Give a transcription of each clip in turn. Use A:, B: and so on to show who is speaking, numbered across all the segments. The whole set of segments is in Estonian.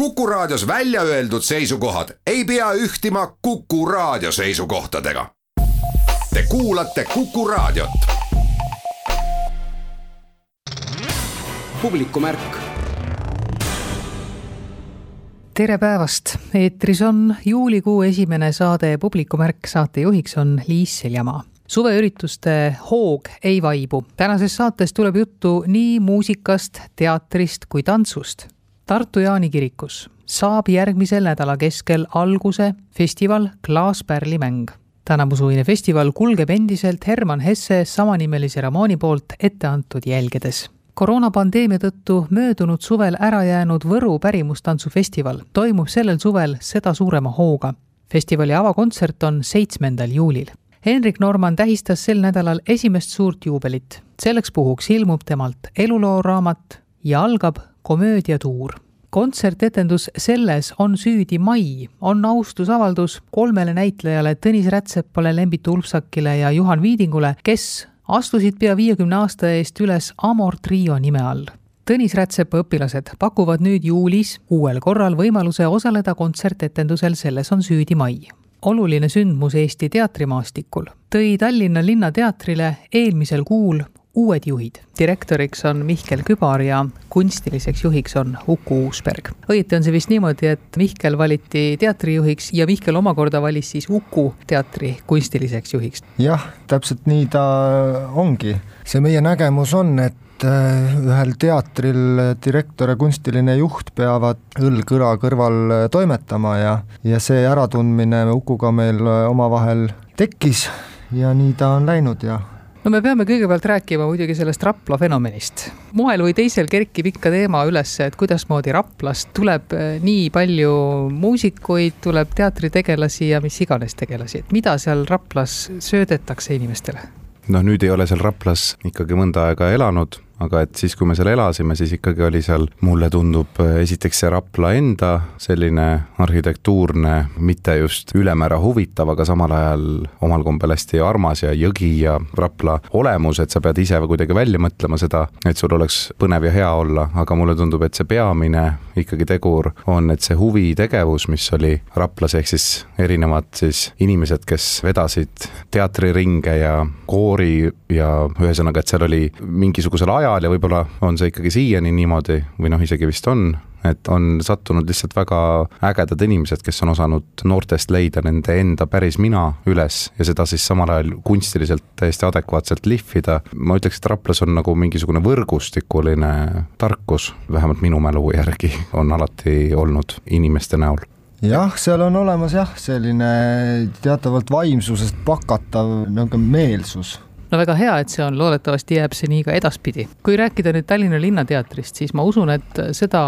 A: Kuku Raadios välja öeldud seisukohad ei pea ühtima Kuku Raadio seisukohtadega. Te kuulate Kuku Raadiot.
B: publikumärk
C: tere päevast, eetris on juulikuu esimene saade Publikumärk, saatejuhiks on Liis Seljamaa suveürituste hoog ei vaibu. tänases saates tuleb juttu nii muusikast, teatrist kui tantsust. Tartu Jaani kirikus saab järgmisel nädala keskel alguse festival Klaaspärli mäng. tänavusuvine festival kulgeb endiselt Herman Hesse samanimelise romaani poolt ette antud jälgedes koroonapandeemia tõttu möödunud suvel ära jäänud Võru pärimustantsufestival toimub sellel suvel seda suurema hooga. festivali avakontsert on seitsmendal juulil. Henrik Norman tähistas sel nädalal esimest suurt juubelit. selleks puhuks ilmub temalt elulooraamat ja algab komöödiatuur. kontsertetendus Selles on süüdi Mai on austusavaldus kolmele näitlejale Tõnis Rätsepale, Lembit Ulfsakile ja Juhan Viidingule, kes astusid pea viiekümne aasta eest üles Amor Trio nime all. Tõnis Rätsepa õpilased pakuvad nüüd juulis uuel korral võimaluse osaleda kontsertetendusel Selles on süüdi Mai oluline sündmus Eesti teatrimaastikul tõi Tallinna Linnateatrile eelmisel kuul uued juhid. direktoriks on Mihkel Kübar ja kunstiliseks juhiks on Uku Uusberg. õieti on see vist niimoodi, et Mihkel valiti teatrijuhiks ja Mihkel omakorda valis siis Uku teatri kunstiliseks juhiks.
D: jah, täpselt nii ta ongi. see meie nägemus on, et äh, ühel teatril direktor ja kunstiline juht peavad õlg õla kõrval toimetama ja, ja see äratundmine Ukuga meil omavahel tekkis ja nii ta on läinud ja
C: no me peame kõigepealt rääkima muidugi sellest Rapla fenomenist. moel või teisel kerkib ikka teema üles, et kuidasmoodi Raplast tuleb eh, nii palju muusikuid, tuleb teatritegelasi ja mis iganes tegelasi, et mida seal Raplas söödetakse inimestele?
E: noh, nüüd ei ole seal Raplas ikkagi mõnda aega elanud aga et siis, kui me seal elasime, siis ikkagi oli seal, mulle tundub, esiteks see Rapla enda selline arhitektuurne, mitte just ülemäära huvitav, aga samal ajal omal kombel hästi armas ja jõgi ja Rapla olemus, et sa pead ise kuidagi välja mõtlema seda, et sul oleks põnev ja hea olla, aga mulle tundub, et see peamine ikkagi tegur on, et see huvitegevus, mis oli Raplas, ehk siis erinevad siis inimesed, kes vedasid teatriringe ja koori ja ühesõnaga, et seal oli mingisugusel ajal ajal ja võib-olla on see ikkagi siiani niimoodi või noh, isegi vist on, et on sattunud lihtsalt väga ägedad inimesed, kes on osanud noortest leida nende enda päris mina üles ja seda siis samal ajal kunstiliselt täiesti adekvaatselt lihvida. ma ütleks, et Raplas on nagu mingisugune võrgustikuline tarkus, vähemalt minu mälu järgi on alati olnud inimeste näol
D: jah, seal on olemas jah, selline teatavalt vaimsusest pakatav niisugune meelsus
C: no väga hea, et see on, loodetavasti jääb see nii ka edaspidi. kui rääkida nüüd Tallinna Linnateatrist, siis ma usun, et seda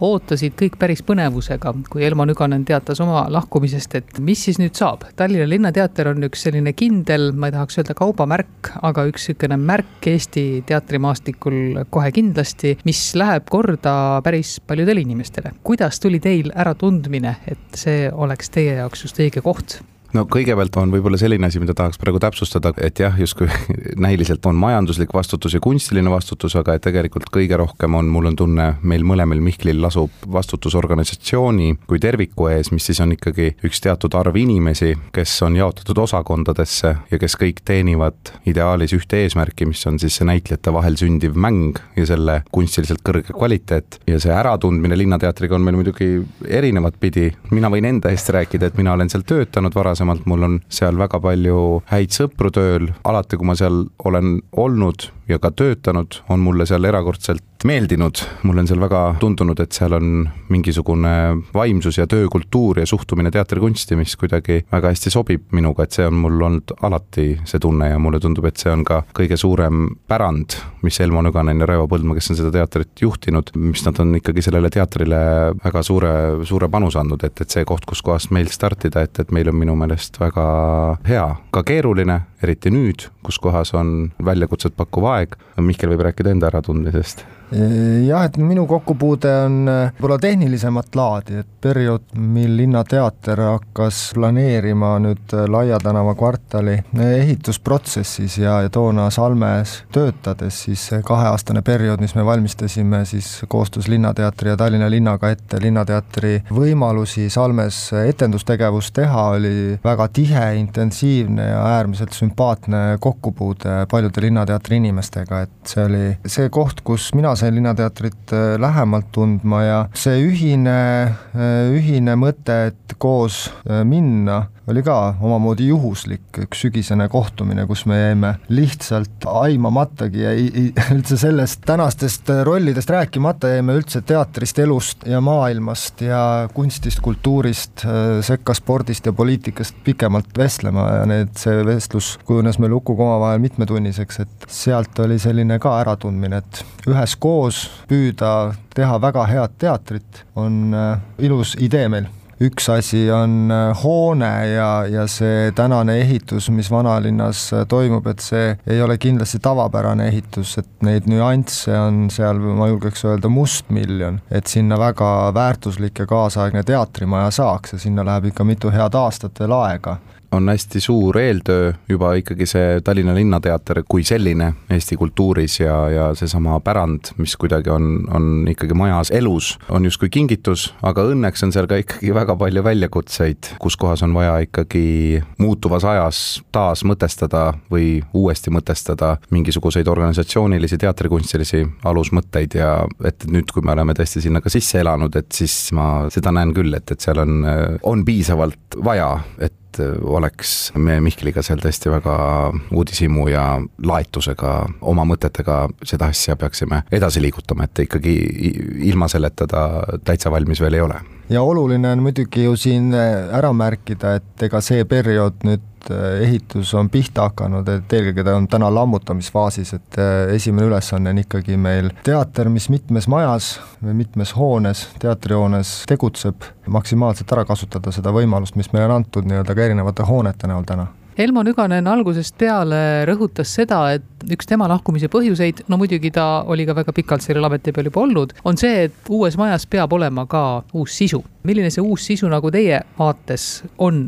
C: ootasid kõik päris põnevusega, kui Elmo Nüganen teatas oma lahkumisest, et mis siis nüüd saab. Tallinna Linnateater on üks selline kindel, ma ei tahaks öelda kaubamärk, aga üks niisugune märk Eesti teatrimaastikul kohe kindlasti, mis läheb korda päris paljudele inimestele. kuidas tuli teil äratundmine, et see oleks teie jaoks just õige koht?
E: No kõigepealt on võib-olla selline asi, mida tahaks praegu täpsustada, et jah, justkui näiliselt on majanduslik vastutus ja kunstiline vastutus, aga et tegelikult kõige rohkem on, mul on tunne, meil mõlemal Mihklil lasub vastutus organisatsiooni kui terviku ees, mis siis on ikkagi üks teatud arv inimesi, kes on jaotatud osakondadesse ja kes kõik teenivad ideaalis ühte eesmärki, mis on siis see näitlejate vahel sündiv mäng ja selle kunstiliselt kõrge kvaliteet. ja see äratundmine Linnateatriga on meil muidugi erinevat pidi, mina võin enda eest rääkida, et mina olen seal töötanud varasemalt, varasemalt, mul on seal väga palju häid sõpru tööl, alati kui ma seal olen olnud ja ka töötanud, on mulle seal erakordselt meeldinud. mulle on seal väga tundunud, et seal on mingisugune vaimsus ja töökultuur ja suhtumine teatrikunsti, mis kuidagi väga hästi sobib minuga, et see on mul olnud alati see tunne ja mulle tundub, et see on ka kõige suurem pärand, mis Elmo Nüganen ja Raivo Põldmaa, kes on seda teatrit juhtinud, mis nad on ikkagi sellele teatrile väga suure, suure panuse andnud, et, et see koht, kuskohast meil startida, et, et meil on minu meelest väga hea, ka keeruline, eriti nüüd, kus kohas on väljakutset pakkuv aeg. Mihkel võib rääkida enda äratundmisest
D: jah, et minu kokkupuude on võib-olla tehnilisemat laadi, et periood, mil Linnateater hakkas planeerima nüüd Laia tänava kvartali ehitusprotsessis ja, ja toona Salmes töötades, siis see kaheaastane periood, mis me valmistasime siis koostöös Linnateatri ja Tallinna linnaga ette. Linnateatri võimalusi Salmes etendustegevust teha, oli väga tihe, intensiivne ja äärmiselt sümpaatne kokkupuude paljude Linnateatri inimestega, et see oli see koht, kus mina sain Linnateatrit lähemalt tundma ja see ühine ühine mõte, et koos äh, minna, oli ka omamoodi juhuslik üks sügisene kohtumine, kus me jäime lihtsalt aimamatagi ja üldse sellest tänastest rollidest rääkimata, jäime üldse teatrist, elust ja maailmast ja kunstist, kultuurist, äh, sekka spordist ja poliitikast pikemalt vestlema ja need, see vestlus kujunes meil Ukuga omavahel mitmetunniseks, et sealt oli selline ka äratundmine, et üheskoos püüda teha väga head teatrit, on äh, ilus idee meil üks asi on äh, hoone ja, ja see tänane ehitus, mis vanalinnas äh, toimub, et see ei ole kindlasti tavapärane ehitus, et neid nüansse on seal, ma julgeks öelda, mustmiljon, et sinna väga väärtuslik ja kaasaegne teatrimaja saaks ja sinna läheb ikka mitu head aastat veel aega
E: on hästi suur eeltöö juba ikkagi see Tallinna Linnateater kui selline Eesti kultuuris ja, ja seesama pärand, mis kuidagi on, on ikkagi majas elus, on justkui kingitus, aga õnneks on seal ka ikkagi väga palju väljakutseid, kus kohas on vaja ikkagi muutuvas ajas taas mõtestada või uuesti mõtestada mingisuguseid organisatsioonilisi, teatrikunstilisi alusmõtteid ja et nüüd, kui me oleme tõesti sinna ka sisse elanud, et siis ma seda näen küll, et, et seal on, on piisavalt vaja, et et äh, oleks me Mihkliga seal tõesti väga uudishimu ja laetusega, oma mõtetega seda asja peaksime edasi liigutama, et ikkagi ilma selleta ta täitsa valmis veel ei ole
D: ja oluline on muidugi ju siin ära märkida, et ega see periood nüüd Äh, ehitus on pihta hakanud, et eelkõige ta on täna lammutamisfaasis, et äh, esimene ülesanne on ikkagi meil teater, mis mitmes majas või mitmes hoones, teatrihoones tegutseb, maksimaalselt ära kasutada seda võimalust, mis meile on antud nii-öelda ka erinevate hoonete näol täna
C: Elmo Nüganen algusest peale rõhutas seda, et üks tema lahkumise põhjuseid, no muidugi ta oli ka väga pikalt sellel ameti peal juba olnud, on see, et uues majas peab olema ka uus sisu. milline see uus sisu nagu teie vaates on?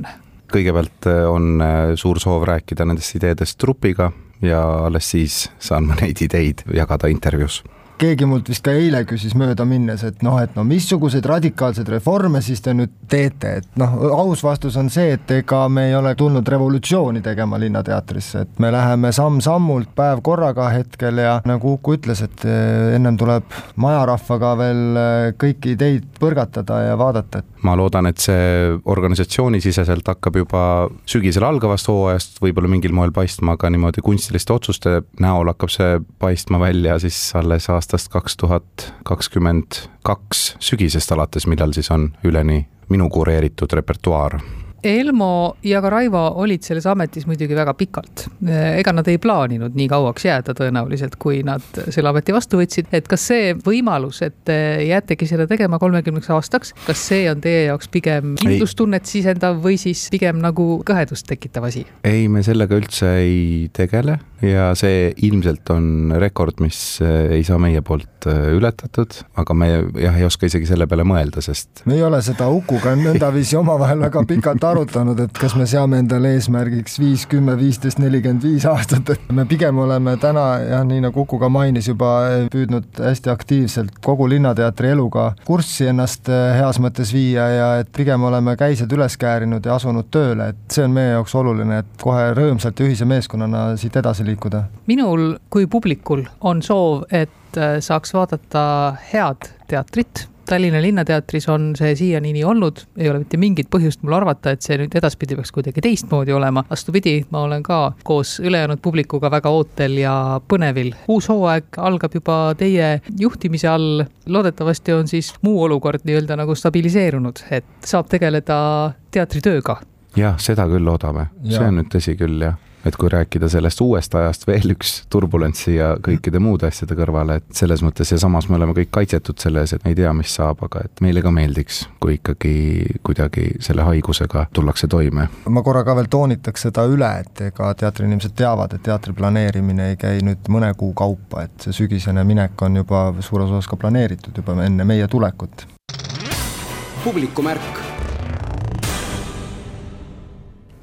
E: kõigepealt äh, on äh, suur soov rääkida nendest ideedest trupiga ja alles siis saan ma neid ideid jagada intervjuus
D: keegi mult vist ka eile küsis mööda minnes, et noh, et no missuguseid radikaalseid reforme siis te nüüd teete, et noh, aus vastus on see, et ega me ei ole tulnud revolutsiooni tegema Linnateatrisse, et me läheme samm-sammult, päev korraga hetkel ja nagu Uku ütles, et eh, ennem tuleb majarahvaga veel eh, kõiki ideid põrgatada ja vaadata, et
E: ma loodan, et see organisatsioonisiseselt hakkab juba sügisel algavast hooajast võib-olla mingil moel paistma, aga niimoodi kunstiliste otsuste näol hakkab see paistma välja siis alles aastal aastast kaks tuhat kakskümmend kaks sügisest alates, millal siis on üleni minu kureeritud repertuaar
C: Elmo ja ka Raivo olid selles ametis muidugi väga pikalt. ega nad ei plaaninud nii kauaks jääda tõenäoliselt, kui nad selle ameti vastu võtsid, et kas see võimalus, et te jäätegi seda tegema kolmekümneks aastaks, kas see on teie jaoks pigem kindlustunnet sisendav või siis pigem nagu kõhedust tekitav asi?
E: ei, me sellega üldse ei tegele ja see ilmselt on rekord, mis äh, ei saa meie poolt äh, ületatud, aga me jah, ei oska isegi selle peale mõelda, sest
D: me ei ole seda Ukuga nõndaviisi omavahel väga pikalt arutanud, et kas me seame endale eesmärgiks viis, kümme, viisteist, nelikümmend viis aastat, et me pigem oleme täna jah, nii nagu Uku ka mainis juba, püüdnud hästi aktiivselt kogu Linnateatri eluga kurssi ennast äh, heas mõttes viia ja et pigem oleme käised üles käärinud ja asunud tööle, et see on meie jaoks oluline, et kohe rõõmsalt ja ühise meeskonnana siit edasi liikuda.
C: Minul kui publikul on soov, et äh, saaks vaadata head teatrit Tallinna Linnateatris on see siiani nii olnud, ei ole mitte mingit põhjust mul arvata, et see nüüd edaspidi peaks kuidagi teistmoodi olema. vastupidi, ma olen ka koos ülejäänud publikuga väga ootel ja põnevil. uus hooaeg algab juba teie juhtimise all. loodetavasti on siis muu olukord nii-öelda nagu stabiliseerunud, et saab tegeleda teatritööga.
E: jah, seda küll loodame, see on nüüd tõsi küll, jah et kui rääkida sellest uuest ajast veel üks turbulentsi ja kõikide muude asjade kõrvale, et selles mõttes ja samas me oleme kõik kaitsetud selle ees, et me ei tea, mis saab, aga et meile ka meeldiks, kui ikkagi kuidagi selle haigusega tullakse toime.
D: ma korra ka veel toonitaks seda üle, et ega teatriinimesed teavad, et teatri planeerimine ei käi nüüd mõne kuu kaupa, et see sügisene minek on juba suures osas ka planeeritud juba enne meie tulekut.
B: publikumärk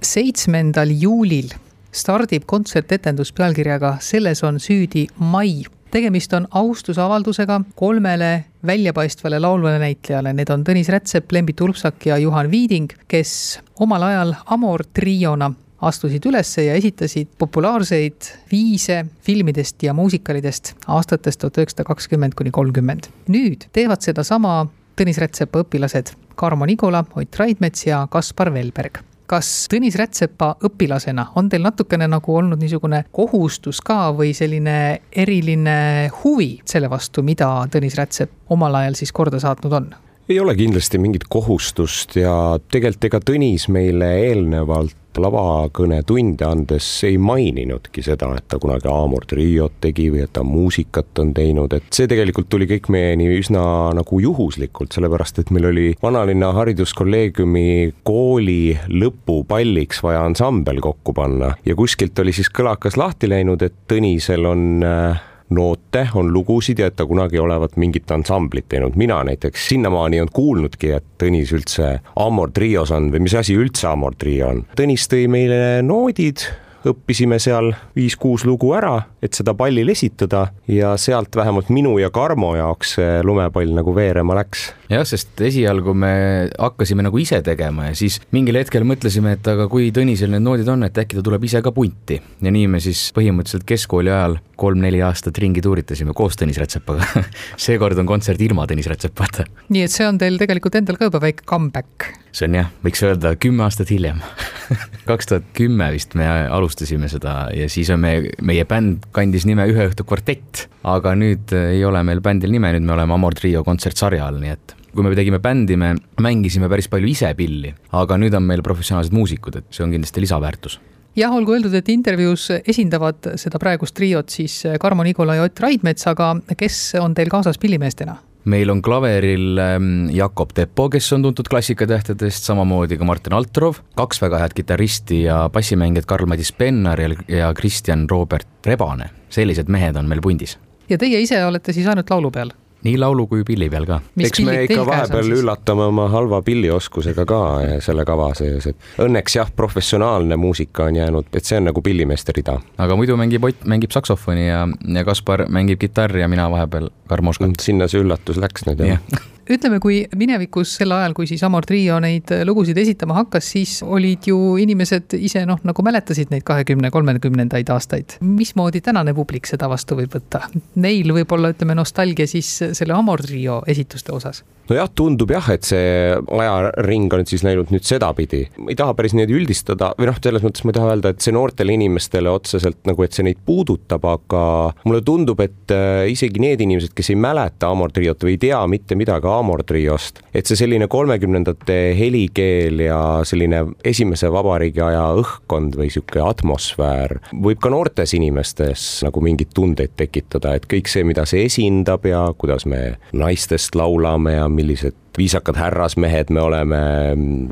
C: seitsmendal juulil stardib kontsertetendus pealkirjaga Selles on süüdi mai. tegemist on austusavaldusega kolmele väljapaistvale laulvale näitlejale, need on Tõnis Rätsep, Lembi Tulpsak ja Juhan Viiding, kes omal ajal Amor triona astusid üles ja esitasid populaarseid viise filmidest ja muusikalidest aastatest tuhat üheksasada kakskümmend kuni kolmkümmend. nüüd teevad sedasama Tõnis Rätsepa õpilased Karmo Nigula, Ott Raidmets ja Kaspar Velberg kas Tõnis Rätsepa õpilasena on teil natukene nagu olnud niisugune kohustus ka või selline eriline huvi selle vastu, mida Tõnis Rätsep omal ajal siis korda saatnud on?
F: Ei ole kindlasti mingit kohustust ja tegelikult ega Tõnis meile eelnevalt lavakõnetunde andes ei maininudki seda, et ta kunagi Amor Triot tegi või et ta muusikat on teinud, et see tegelikult tuli kõik meieni üsna nagu juhuslikult, sellepärast et meil oli vanalinna hariduskolleegiumi kooli lõpupalliks vaja ansambel kokku panna ja kuskilt oli siis kõlakas lahti läinud, et Tõnisel on äh, noote, on lugusid ja et ta kunagi olevat mingit ansamblit teinud. mina näiteks sinnamaani ei olnud kuulnudki, et Tõnis üldse Amor trios on või mis asi üldse Amor trio on. Tõnis tõi meile noodid, õppisime seal viis-kuus lugu ära, et seda pallil esitada ja sealt vähemalt minu ja Karmo jaoks see lumepall nagu veerema läks
G: jah, sest esialgu me hakkasime nagu ise tegema ja siis mingil hetkel mõtlesime, et aga kui Tõnisel need noodid on, et äkki ta tuleb ise ka punti. ja nii me siis põhimõtteliselt keskkooli ajal kolm-neli aastat ringi tuuritasime koos Tõnis Rätsepaga seekord on kontsert ilma Tõnis Rätsepata.
C: nii et see on teil tegelikult endal ka juba väike comeback?
G: see on jah, võiks öelda kümme aastat hiljem kaks tuhat kümme vist me alustasime seda ja siis on me, meie bänd kandis nime Ühe õhtu kvartett, aga nüüd ei ole meil bändil nime, nüüd me oleme Amor Trio kontsertsarja all, nii et kui me tegime bändi, me mängisime päris palju ise pilli, aga nüüd on meil professionaalsed muusikud, et see on kindlasti lisaväärtus.
C: Jah, olgu öeldud, et intervjuus esindavad seda praegust triot siis Karmo Nigula ja Ott Raidmets, aga kes on teil kaasas pillimeestena?
G: Meil on klaveril ähm, Jakob Tepo, kes on tuntud klassikatähtedest, samamoodi ka Martin Altrov, kaks väga head kitarristi ja bassimängijad Karl-Madis Pennar ja Kristjan Robert Rebane. sellised mehed on meil pundis.
C: ja teie ise olete siis ainult laulu peal?
G: Nii laulu kui pilli peal ka.
F: eks me ikka vahepeal üllatame oma halva pillioskusega ka eh, selle kava sees, et õnneks jah, professionaalne muusika on jäänud, et see on nagu pillimeeste rida.
G: aga muidu mängib Ott, mängib saksofoni ja, ja Kaspar mängib kitarri ja mina vahepeal karmoskat.
F: sinna see üllatus läks nüüd jah ja
C: ütleme, kui minevikus sel ajal, kui siis Amor Trio neid lugusid esitama hakkas, siis olid ju inimesed ise noh, nagu mäletasid neid kahekümne, kolmekümnendaid aastaid. mismoodi tänane publik seda vastu võib võtta? Neil võib olla, ütleme, nostalgia siis selle Amor Trio esituste osas
F: nojah, tundub jah, et see ajaring on siis läinud nüüd sedapidi. ei taha päris niimoodi üldistada või noh, selles mõttes ma ei taha öelda, et see noortele inimestele otseselt nagu, et see neid puudutab, aga mulle tundub, et äh, isegi need inimesed, kes ei mäleta Amor triot või ei tea mitte midagi Amor triost, et see selline kolmekümnendate helikeel ja selline esimese vabariigi aja õhkkond või sihuke atmosfäär võib ka noortes inimestes nagu mingeid tundeid tekitada, et kõik see, mida see esindab ja kuidas me naistest laulame ja millised viisakad härrasmehed me oleme,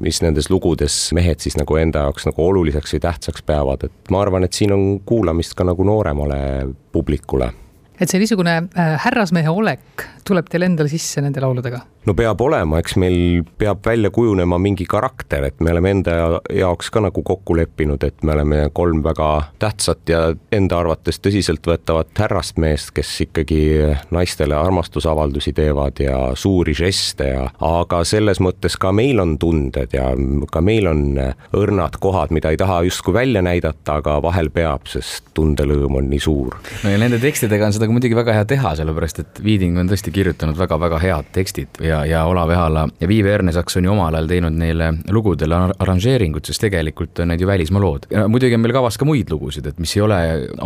F: mis nendes lugudes mehed siis nagu enda jaoks nagu oluliseks või tähtsaks peavad, et ma arvan, et siin on kuulamist ka nagu nooremale publikule.
C: Et see niisugune äh, härrasmehe olek tuleb teil endal sisse nende lauludega?
F: No peab olema, eks meil peab välja kujunema mingi karakter, et me oleme enda jaoks ka nagu kokku leppinud, et me oleme kolm väga tähtsat ja enda arvates tõsiseltvõetavat härrast meest, kes ikkagi naistele armastusavaldusi teevad ja suuri žeste ja aga selles mõttes ka meil on tunded ja ka meil on õrnad kohad, mida ei taha justkui välja näidata, aga vahel peab, sest tundelõõm on nii suur.
G: no ja nende tekstidega on seda ka muidugi väga hea teha, sellepärast et Viiding on tõesti kirjutanud väga-väga head tekstid ja ja, ja Olav Ehala ja Viive Ernesaks on ju omal ajal teinud neile lugudele arranžeeringud, sest tegelikult on need ju välismaa lood. ja muidugi on meil kavas ka muid lugusid, et mis ei ole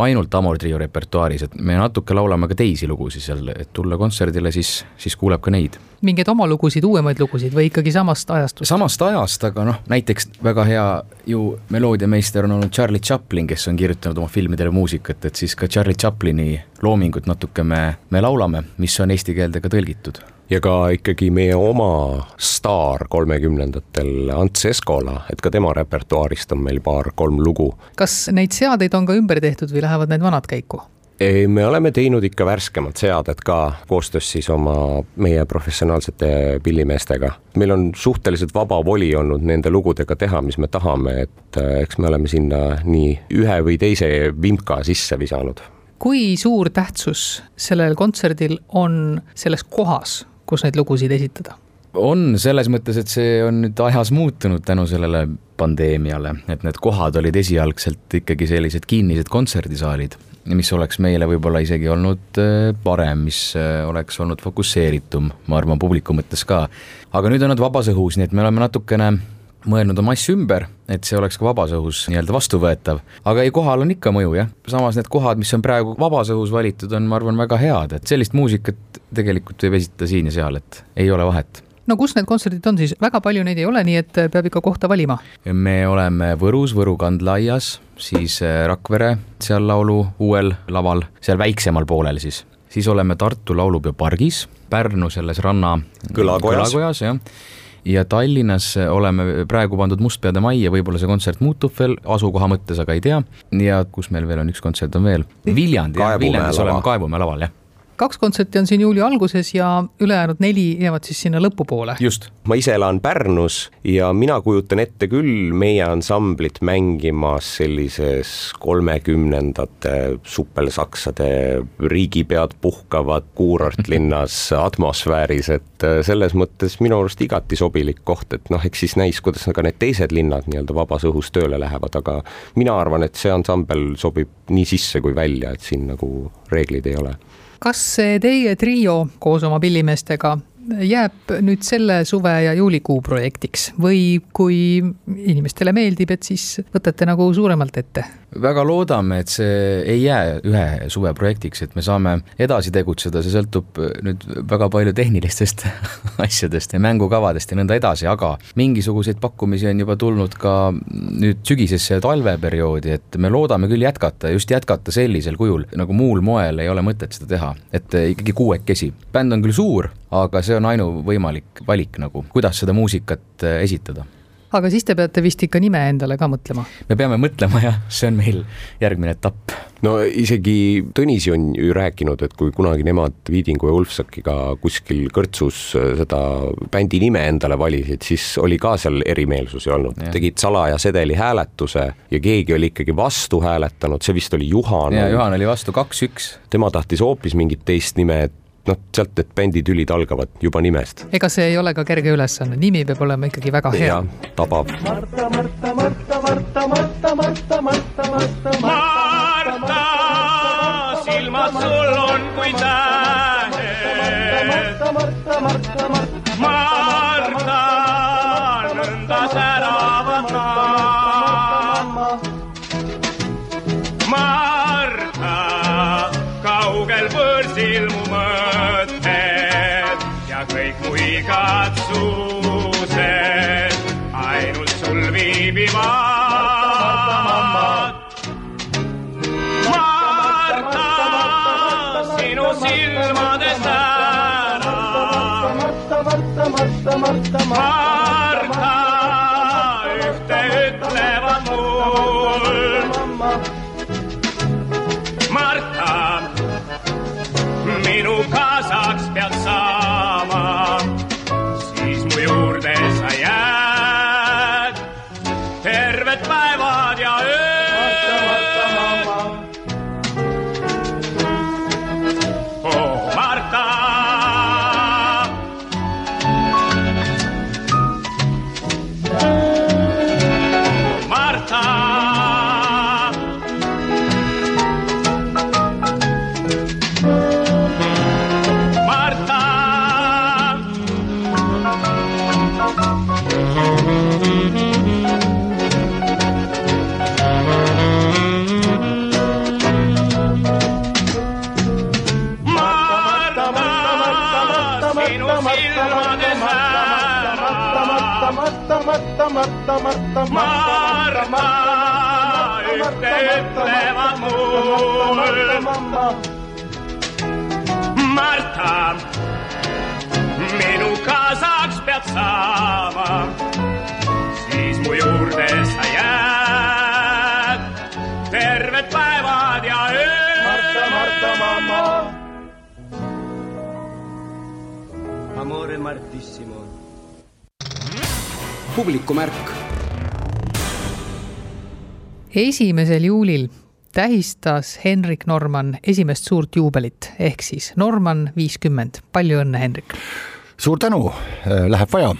G: ainult Amor Trio repertuaaris, et me natuke laulame ka teisi lugusid seal, et tulla kontserdile, siis, siis kuuleb ka neid.
C: mingeid oma lugusid, uuemaid lugusid või ikkagi samast ajastust?
G: samast ajast, aga noh, näiteks väga hea ju meloodiameister on olnud Charlie Chaplin, kes on kirjutanud oma filmidele muusikat, et siis ka Charlie Chaplini loomingut natuke me, me laulame, mis on eesti keelde ka tõlgitud
F: ja ka ikkagi meie oma staar kolmekümnendatel, Ants Eskola, et ka tema repertuaarist on meil paar-kolm lugu.
C: kas neid seadeid on ka ümber tehtud või lähevad need vanad käiku?
F: ei, me oleme teinud ikka värskemat seadet ka koostöös siis oma, meie professionaalsete pillimeestega. meil on suhteliselt vaba voli olnud nende lugudega teha, mis me tahame, et äh, eks me oleme sinna nii ühe või teise vimka sisse visanud.
C: kui suur tähtsus sellel kontserdil on selles kohas, kus neid lugusid esitada?
G: on selles mõttes, et see on nüüd ajas muutunud tänu sellele pandeemiale, et need kohad olid esialgselt ikkagi sellised kinnised kontserdisaalid mis oleks meile võib-olla isegi olnud äh, parem, mis äh, oleks olnud fokusseeritum, ma arvan, publiku mõttes ka. aga nüüd on nad vabas õhus, nii et me oleme natukene mõelnud oma asju ümber, et see oleks ka vabas õhus nii-öelda vastuvõetav. aga ei, kohal on ikka mõju jah, samas need kohad, mis on praegu vabas õhus valitud, on, ma arvan, väga head, et sellist muusikat tegelikult võib esitada siin ja seal, et ei ole vahet
C: no kus need kontserdid on siis, väga palju neid ei ole, nii et peab ikka kohta valima?
G: me oleme Võrus, Võru kandlaaias, siis äh, Rakvere seal laulu uuel laval, seal väiksemal poolel siis. siis oleme Tartu Laulupeo pargis, Pärnu selles ranna
F: kõlakojas,
G: kõlakojas, jah ja Tallinnas oleme praegu pandud Mustpeade majja, võib-olla see kontsert muutub veel asukoha mõttes, aga ei tea. ja kus meil veel on, üks kontsert on veel, Viljandi, Viljandis oleme Kaevumäe laval, jah
C: kaks kontserti on siin juuli alguses ja ülejäänud neli jäävad siis sinna lõpupoole.
F: just, ma ise elan Pärnus ja mina kujutan ette küll meie ansamblit mängimas sellises kolmekümnendate supelsaksade riigipead puhkavad kuurortlinnas atmosfääris, et äh, selles mõttes minu arust igati sobilik koht, et noh, eks siis näis, kuidas ka need teised linnad nii-öelda vabas õhus tööle lähevad, aga mina arvan, et see ansambel sobib nii sisse kui välja, et siin nagu reegleid ei ole
C: kas teie trio koos oma pillimeestega jääb nüüd selle suve ja juulikuu projektiks või kui inimestele meeldib, et siis võtate nagu suuremalt ette?
G: Väga loodame, et see ei jää ühe suve projektiks, et me saame edasi tegutseda, see sõltub nüüd väga palju tehnilistest asjadest ja mängukavadest ja nõnda edasi, aga mingisuguseid pakkumisi on juba tulnud ka nüüd sügisesse ja talveperioodi, et me loodame küll jätkata, just jätkata sellisel kujul, nagu muul moel ei ole mõtet seda teha, et ikkagi kuuekesi. bänd on küll suur, aga see on ainuvõimalik valik nagu, kuidas seda muusikat äh, esitada
C: aga siis te peate vist ikka nime endale ka mõtlema?
G: me peame mõtlema jah, see on meil järgmine etapp.
F: no isegi Tõnisi on ju rääkinud, et kui kunagi nemad Viidingu ja Ulfsakiga kuskil kõrtsus seda bändi nime endale valisid, siis oli ka seal erimeelsusi olnud, tegid salaja sedeli hääletuse ja keegi oli ikkagi vastu hääletanud, see vist oli Juhan.
G: jaa, Juhan oli vastu kaks-üks.
F: tema tahtis hoopis mingit teist nime, et noh, sealt need bänditülid algavad juba nimest.
C: ega see ei ole ka kerge ülesanne, nimi peab olema ikkagi väga hea.
F: tabab. Marta, Marta, Marta, Marta, Marta, Marta, Marta, Marta, Marta, silmad sul Marta, ühte ütlevad mul. Marta,
B: ütlevad mulle. Marta, minu kaasaks pead saama, siis mu juurde sa jääd terved päevad ja ööd. Marta, Marta, mamma.
H: Amore Martissimo.
I: publikumärk
C: esimesel juulil tähistas Henrik Norman esimest suurt juubelit ehk siis Norman viiskümmend. palju õnne, Henrik!
J: suur tänu, äh, läheb vaja.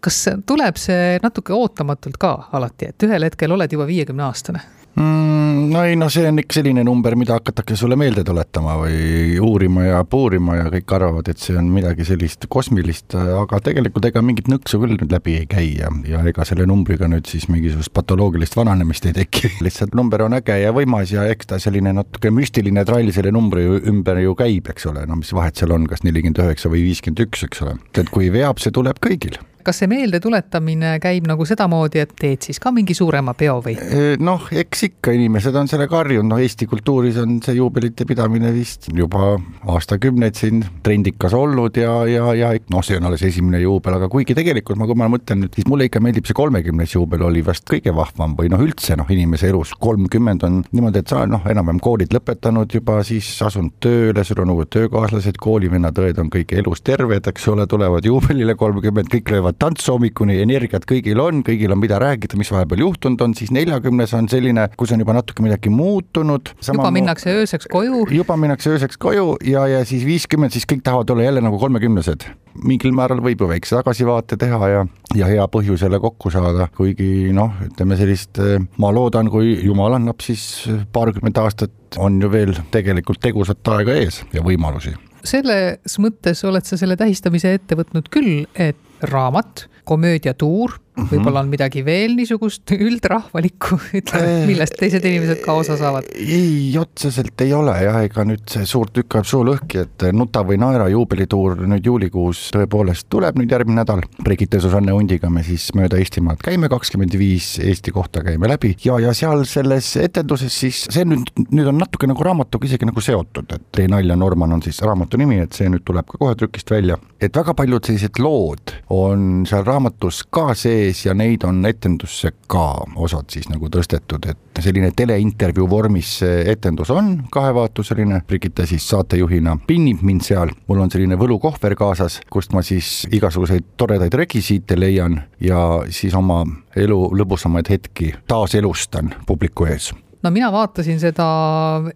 C: kas tuleb see natuke ootamatult ka alati, et ühel hetkel oled juba viiekümne aastane?
J: Mm,? no ei, no see on ikka selline number, mida hakatakse sulle meelde tuletama või uurima ja puurima ja kõik arvavad, et see on midagi sellist kosmilist, aga tegelikult ega mingit nõksu küll nüüd läbi ei käi ja, ja ega selle numbriga nüüd siis mingisugust patoloogilist vananemist ei teki lihtsalt number on äge ja võimas ja eks ta selline natuke müstiline trall selle numbri ümber ju käib, eks ole, no mis vahet seal on, kas nelikümmend üheksa või viiskümmend üks, eks ole, et kui veab, see tuleb kõigil
C: kas see meeldetuletamine käib nagu sedamoodi, et teed siis ka mingi suurema peo või?
J: noh, eks ikka inimesed on sellega harjunud, noh Eesti kultuuris on see juubelite pidamine vist juba aastakümneid siin trendikas olnud ja, ja, ja noh, see on alles esimene juubel, aga kuigi tegelikult ma, kui ma mõtlen nüüd, siis mulle ikka meeldib see kolmekümnes juubel oli vast kõige vahvam või noh, üldse noh, inimese elus kolmkümmend on niimoodi, et sa noh, enam-vähem koolid lõpetanud juba, siis asunud tööle, sul on uued töökaaslased, koolivennad-õed on kõik elus terved, eks ole, tulevad juubelile kolmkümmend, kõik löövad tantsu hommikuni, energiat kõigil on, kõigil on, mida rääkida, mis vahepeal juhtunud on, siis neljakümnes on selline, kus on juba natuke midagi muutunud.
C: juba minnakse ööseks koju.
J: juba minnakse ööseks koju ja, ja siis viiskümmend, siis kõik tahavad olla jälle nagu kolmekümnesed. mingil määral võib ju väikse tagasivaate teha ja, ja hea põhjus jälle kokku saada, kuigi noh, ütleme sellist, ma loodan, kui jumal annab, siis paarkümmend aastat on ju veel tegelikult tegusat aega ees ja võimalusi
C: selles mõttes oled sa selle tähistamise ette võtnud küll, et raamat, komöödiatuur. Võib-olla on midagi veel niisugust üldrahvalikku, ütleme, millest teised inimesed ka osa saavad?
J: ei, otseselt ei ole jah, ega nüüd see suur tükk ajab suu lõhki, et Nuta või naera juubelituur nüüd juulikuus tõepoolest tuleb nüüd järgmine nädal. Brigitte Susanne Hundiga me siis mööda Eestimaad käime, kakskümmend viis Eesti kohta käime läbi ja, ja seal selles etenduses siis see nüüd, nüüd on natuke nagu raamatuga isegi nagu seotud, et Tee nalja Norman on siis raamatu nimi, et see nüüd tuleb ka kohe trükist välja, et väga paljud sellised lood on seal raamatus ka sees sees ja neid on etendusse ka osad siis nagu tõstetud, et selline teleintervjuu vormis see etendus on kahevaatuseline, Brigitte siis saatejuhina pinnib mind seal, mul on selline võlukohver kaasas, kust ma siis igasuguseid toredaid rekvisiite leian ja siis oma elu lõbusamaid hetki taaselustan publiku ees
C: no mina vaatasin seda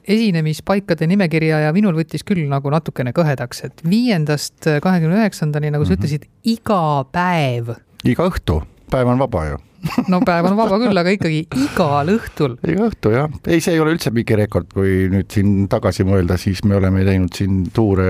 C: esinemispaikade nimekirja ja minul võttis küll nagu natukene kõhedaks, et viiendast kahekümne üheksandani, nagu sa mm -hmm. ütlesid, iga päev.
J: iga õhtu päev on vaba ju
C: no päev on vaba küll, aga ikkagi igal õhtul.
J: iga õhtu jah, ei, see ei ole üldse mingi rekord, kui nüüd siin tagasi mõelda, siis me oleme teinud siin tuure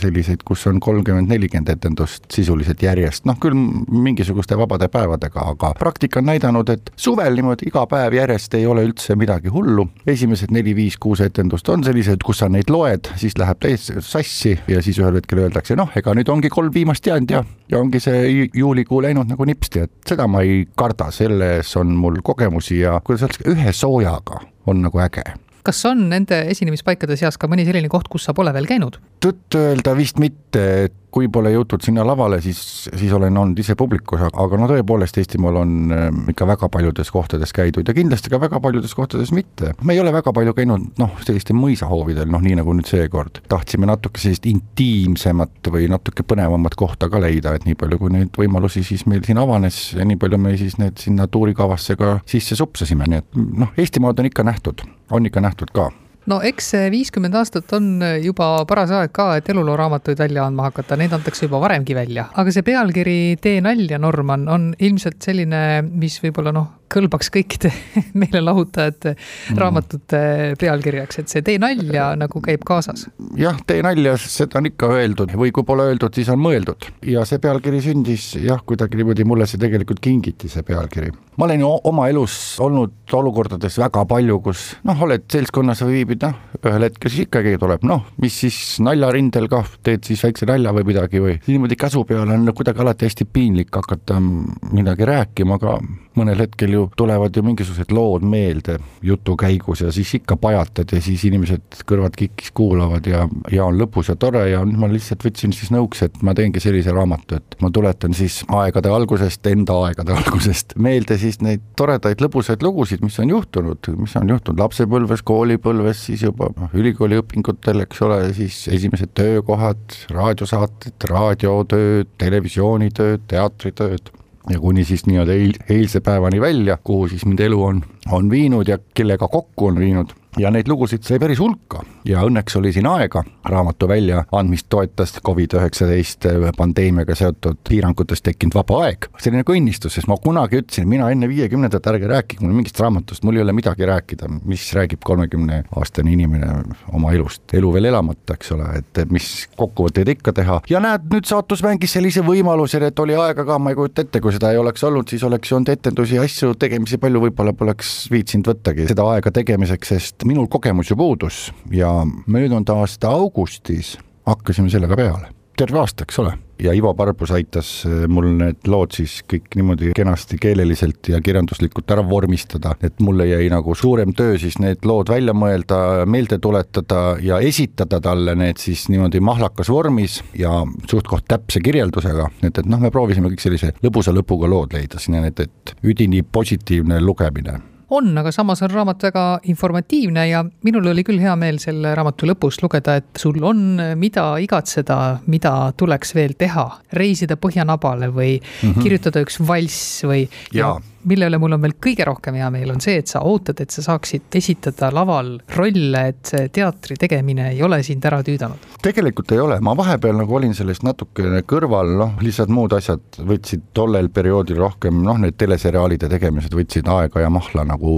J: selliseid, kus on kolmkümmend, nelikümmend etendust sisuliselt järjest, noh küll mingisuguste vabade päevadega, aga praktika on näidanud, et suvel niimoodi iga päev järjest ei ole üldse midagi hullu. esimesed neli-viis-kuus etendust on sellised, kus sa neid loed, siis läheb täiesti sassi ja siis ühel hetkel öeldakse, noh, ega nüüd ongi kolm viimast jäänud ja, ja ongi see juulikuu läinud nagu nipsti, et seda ma ei karda korda, selles on mul kogemusi ja kuidas öeldakse, ühe soojaga on nagu äge
C: kas on nende esinemispaikade seas ka mõni selline koht, kus sa pole veel käinud?
J: tõtt-öelda vist mitte, et kui pole jõutud sinna lavale, siis, siis olen olnud ise publikus, aga no tõepoolest Eestimaal on ähm, ikka väga paljudes kohtades käidud ja kindlasti ka väga paljudes kohtades mitte. me ei ole väga palju käinud noh, sellistel mõisahoovidel, noh nii nagu nüüd seekord. tahtsime natuke sellist intiimsemat või natuke põnevamat kohta ka leida, et nii palju, kui neid võimalusi siis meil siin avanes ja nii palju me siis need sinna tuurikavasse ka sisse supsasime, nii et noh, Eestimaad on ikka nähtud, on ikka nähtud ka
C: no eks see viiskümmend aastat on juba paras aeg ka, et elulooraamatuid välja andma hakata, neid antakse juba varemgi välja. aga see pealkiri Tee nalja, Norman, on ilmselt selline, mis võib-olla noh, kõlbaks kõikide meelelahutajate mm. raamatute pealkirjaks, et see Tee nalja nagu käib kaasas.
J: jah, Tee nalja, seda on ikka öeldud või kui pole öeldud, siis on mõeldud ja see pealkiri sündis jah, kuidagi niimoodi mulle see tegelikult kingiti, see pealkiri. ma olen ju oma elus olnud olukordades väga palju, kus noh, oled seltskonnas või viibid, noh, ühel hetkel siis ikkagi tuleb, noh, mis siis naljarindel kah, teed siis väikse nalja või midagi või niimoodi käsu peale on kuidagi alati hästi piinlik hakata midagi rääkima, aga mõnel hetkel ju tulevad ju mingisugused lood meelde jutu käigus ja siis ikka pajatad ja siis inimesed kõrvad kikkis kuulavad ja, ja on lõbus ja tore ja nüüd ma lihtsalt võtsin siis nõuks, et ma teengi sellise raamatu, et ma tuletan siis aegade algusest, enda aegade algusest meelde siis neid toredaid lõbusaid lugusid, mis on juhtunud, mis on juhtunud lapsepõlves, koolipõlves, siis juba noh, ülikooliõpingutel, eks ole, siis esimesed töökohad, raadiosaated, raadiotööd, televisioonitööd, teatritööd ja kuni siis nii-öelda eil-, eilse päevani välja, kuhu siis mind elu on, on viinud ja kellega kokku on viinud. Ja neid lugusid sai päris hulka ja õnneks oli siin aega, raamatu väljaandmist toetas Covid-19 pandeemiaga seotud piirangutest tekkinud vaba aeg. selline ka õnnistus, sest ma kunagi ütlesin, mina enne viiekümnendat ärge rääkige mulle mingist raamatust, mul ei ole midagi rääkida, mis räägib kolmekümne aastane inimene oma elust, elu veel elamata, eks ole, et mis kokkuvõtteid ikka teha ja näed, nüüd saatus mängis sellise võimaluse, et oli aega ka, ma ei kujuta ette, kui seda ei oleks olnud, siis oleks olnud etendusi, asju, tegemisi palju, võib-olla poleks viitsinud võttagi seda aega tegemiseks, sest minul kogemus ju puudus ja möödunud aasta augustis hakkasime sellega peale, terve aasta, eks ole. Ja Ivo Parbus aitas äh, mul need lood siis kõik niimoodi kenasti keeleliselt ja kirjanduslikult ära vormistada, et mulle jäi nagu suurem töö siis need lood välja mõelda, meelde tuletada ja esitada talle need siis niimoodi mahlakas vormis ja suht-koht täpse kirjeldusega, et, et noh, me proovisime kõik sellise lõbusa lõpuga lood leida sinna, et, et üdini positiivne lugemine
C: on, aga samas on raamat väga informatiivne ja minul oli küll hea meel selle raamatu lõpus lugeda, et sul on, mida igatseda, mida tuleks veel teha. reisida Põhjanabale või mm -hmm. kirjutada üks valss või. ja, ja mille üle mul on veel kõige rohkem hea meel, on see, et sa ootad, et sa saaksid esitada laval rolle, et see teatri tegemine ei ole sind ära tüüdanud.
J: tegelikult ei ole, ma vahepeal nagu olin sellest natukene kõrval, noh, lihtsalt muud asjad võtsid tollel perioodil rohkem, noh, need teleseriaalide tegemised võtsid aega ja mahla nagu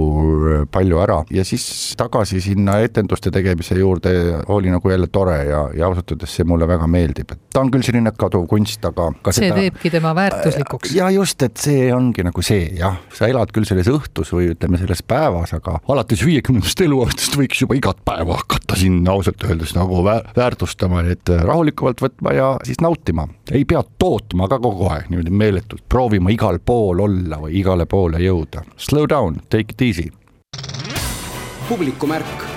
J: äh, palju ära ja siis tagasi sinna etenduste tegemise juurde oli nagu jälle tore ja, ja ausalt öeldes see mulle väga meeldib, et ta on küll selline kaduv kunst, aga
C: see seda... teebki tema väärtuslikuks.
J: ja just, et see ongi nagu see jah, sa elad küll selles õhtus või ütleme, selles päevas, aga alates viiekümnendast eluaastast võiks juba igat päeva hakata siin ausalt öeldes nagu väärtustama, et rahulikumalt võtma ja siis nautima. ei pea tootma ka kogu aeg niimoodi meeletult, proovima igal pool olla või igale poole jõuda. Slow down, take it easy.
A: publikumärk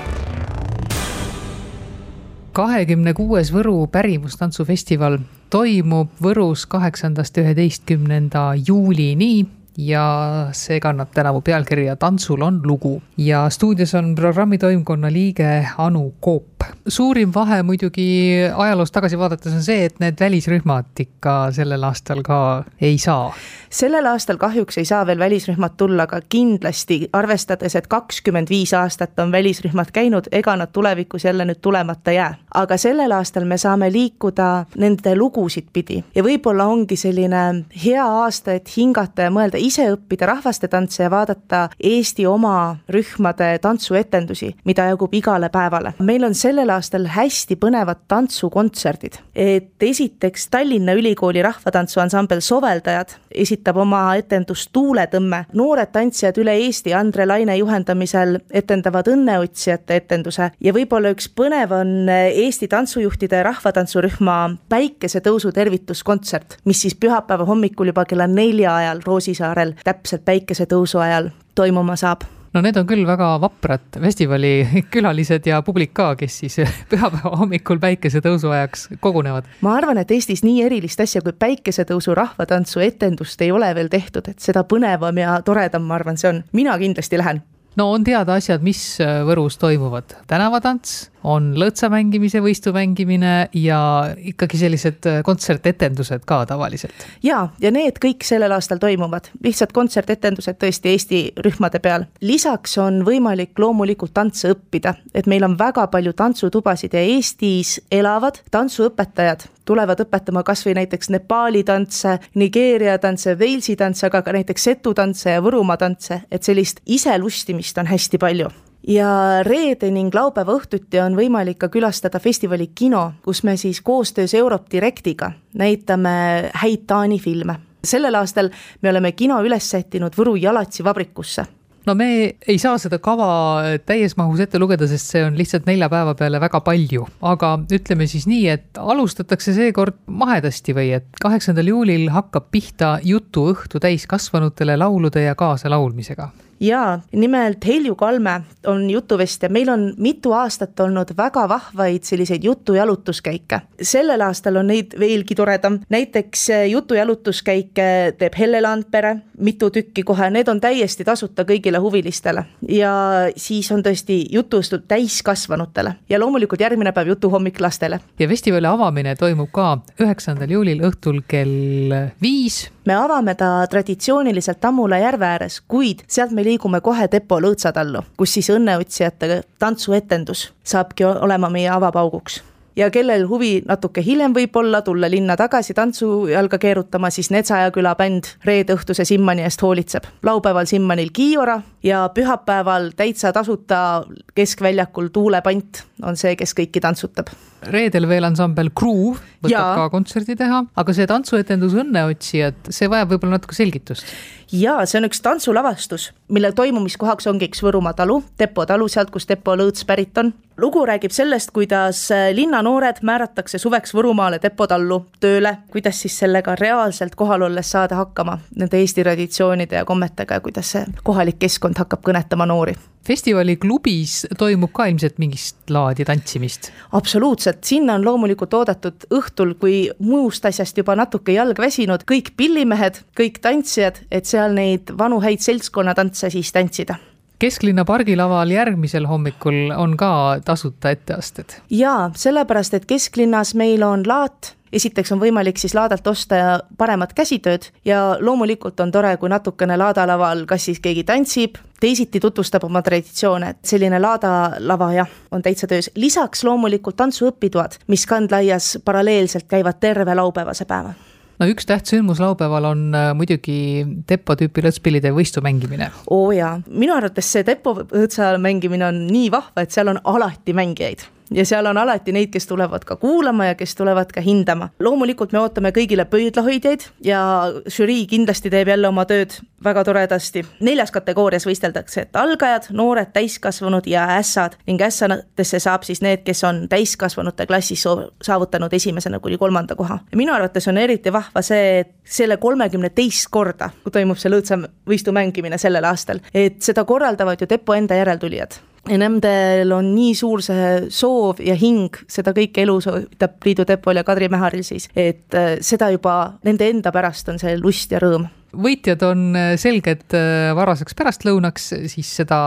C: kahekümne kuues Võru pärimustantsufestival toimub Võrus kaheksandast üheteistkümnenda juulini ja see kannab tänavu pealkirja Tantsul on lugu ja stuudios on programmi toimkonna liige Anu Koop. suurim vahe muidugi ajaloos tagasi vaadates on see, et need välisrühmad ikka sellel aastal ka ei saa.
I: sellel aastal kahjuks ei saa veel välisrühmad tulla, aga kindlasti arvestades, et kakskümmend viis aastat on välisrühmad käinud, ega nad tulevikus jälle nüüd tulemata jää. aga sellel aastal me saame liikuda nende lugusid pidi ja võib-olla ongi selline hea aasta, et hingata ja mõelda ise õppida rahvastetantse ja vaadata Eesti oma rühmade tantsuetendusi, mida jagub igale päevale. meil on sellel aastal hästi põnevad tantsukontserdid. et esiteks Tallinna Ülikooli rahvatantsuansambel Soveldajad esitab oma etendust Tuuletõmme. noored tantsijad üle Eesti Andre Laine juhendamisel etendavad õnneotsijate etenduse ja võib-olla üks põnev on Eesti tantsujuhtide rahvatantsurühma Päikesetõusu tervituskontsert, mis siis pühapäeva hommikul juba kella nelja ajal Roosisaare saarel täpselt päikesetõusu ajal toimuma saab
C: no need on küll väga vaprad festivali külalised ja publik ka, kes siis pühapäeva hommikul päikesetõusu ajaks kogunevad.
I: ma arvan, et Eestis nii erilist asja kui päikesetõusu rahvatantsu etendust ei ole veel tehtud, et seda põnevam ja toredam, ma arvan, see on. mina kindlasti lähen
C: no on teada asjad, mis Võrus toimuvad, tänavatants, on lõõtsa mängimise võistu mängimine ja ikkagi sellised kontsertetendused ka tavaliselt.
I: ja, ja need kõik sellel aastal toimuvad, lihtsalt kontsertetendused tõesti Eesti rühmade peal. lisaks on võimalik loomulikult tantse õppida, et meil on väga palju tantsutubasid ja Eestis elavad tantsuõpetajad tulevad õpetama kas või näiteks Nepaali tantse, Nigeeria tantse, Walesi tantse, aga ka näiteks setu tantse ja Võrumaa tantse, et sellist iselustimist on hästi palju ja reede ning laupäeva õhtuti on võimalik ka külastada festivali kino, kus me siis koostöös Europe Directiga näitame häid Taani filme. sellel aastal me oleme kino üles sättinud Võru Jalatsi vabrikusse.
C: No me ei saa seda kava täies mahus ette lugeda, sest see on lihtsalt nelja päeva peale väga palju, aga ütleme siis nii, et alustatakse seekord mahedasti või et kaheksandal juulil hakkab pihta jutuõhtu täiskasvanutele laulude ja kaasalaulmisega
I: jaa, nimelt Helju Kalme on jutuvestja, meil on mitu aastat olnud väga vahvaid selliseid jutujalutuskäike. sellel aastal on neid veelgi toredam, näiteks eh, jutujalutuskäike teeb Helle Landpere, mitu tükki kohe, need on täiesti tasuta kõigile huvilistele. ja siis on tõesti jutustud täiskasvanutele ja loomulikult järgmine päev jutuhommik lastele.
C: ja festivali avamine toimub ka üheksandal juulil õhtul kell viis
I: me avame ta traditsiooniliselt Tammula järve ääres, kuid sealt me liigume kohe Depo Lõõtsatallu, kus siis õnneotsijate tantsuetendus saabki olema meie avapauguks ja kellel huvi natuke hiljem võib-olla tulla linna tagasi tantsujalga keerutama, siis Netsaja küla bänd reede õhtuse Simmani eest hoolitseb. laupäeval Simmanil Kiiora ja pühapäeval täitsa tasuta keskväljakul Tuulepant on see, kes kõiki tantsutab.
C: reedel veel ansambel Groove võtab ja. ka kontserdi teha, aga see tantsuetendus Õnneotsijad, see vajab võib-olla natuke selgitust
I: jaa, see on üks tantsulavastus, mille toimumiskohaks ongi üks Võrumaa talu, Depo talu, sealt, kus Depo lõõts pärit on. lugu räägib sellest, kuidas äh, linnanoored määratakse suveks Võrumaale Depo tallu tööle, kuidas siis sellega reaalselt kohal olles saada hakkama nende Eesti traditsioonide ja kommetega ja kuidas see kohalik keskkond hakkab kõnetama noori
C: festivali klubis toimub ka ilmselt mingist laadi tantsimist?
I: absoluutselt, sinna on loomulikult oodatud õhtul, kui muust asjast juba natuke jalg väsinud, kõik pillimehed, kõik tantsijad, et seal neid vanu häid seltskonnatantse siis tantsida
C: kesklinna pargilaval järgmisel hommikul on ka tasuta etteasted?
I: jaa, sellepärast et kesklinnas meil on laat esiteks on võimalik siis laadalt osta paremat käsitööd ja loomulikult on tore, kui natukene laadalaval kas siis keegi tantsib, teisiti tutvustab oma traditsioone, et selline laadalava jah, on täitsa töös. lisaks loomulikult tantsuõpitoad, mis kandlaias paralleelselt käivad terve laupäevase päeva
C: no üks tähtsündmus laupäeval on äh, muidugi Teppo tüüpi lõõtspillide võistu mängimine.
I: oo jaa, minu arvates see Teppo lõõtsa mängimine on nii vahva, et seal on alati mängijaid ja seal on alati neid, kes tulevad ka kuulama ja kes tulevad ka hindama. loomulikult me ootame kõigile pöidlahoidjaid ja žürii kindlasti teeb jälle oma tööd väga toredasti. neljas kategoorias võisteldakse, et algajad, noored, täiskasvanud ja ässad ning ässadesse saab siis need, kes on täiskasvanute klassis saavutanud esimesena kuni kolmanda koha. minu arvates on eriti vahva see, et selle kolmekümne teist korda, kui toimub see lõõtsamõistu mängimine sellel aastal, et seda korraldavad ju Depo enda järeltulijad ja nendel on nii suur see soov ja hing seda kõike elus hoida Priidu Tepol ja Kadri Mäharil siis, et äh, seda juba nende enda pärast on see lust ja rõõm
C: võitjad on äh, selged äh, varaseks pärastlõunaks, siis seda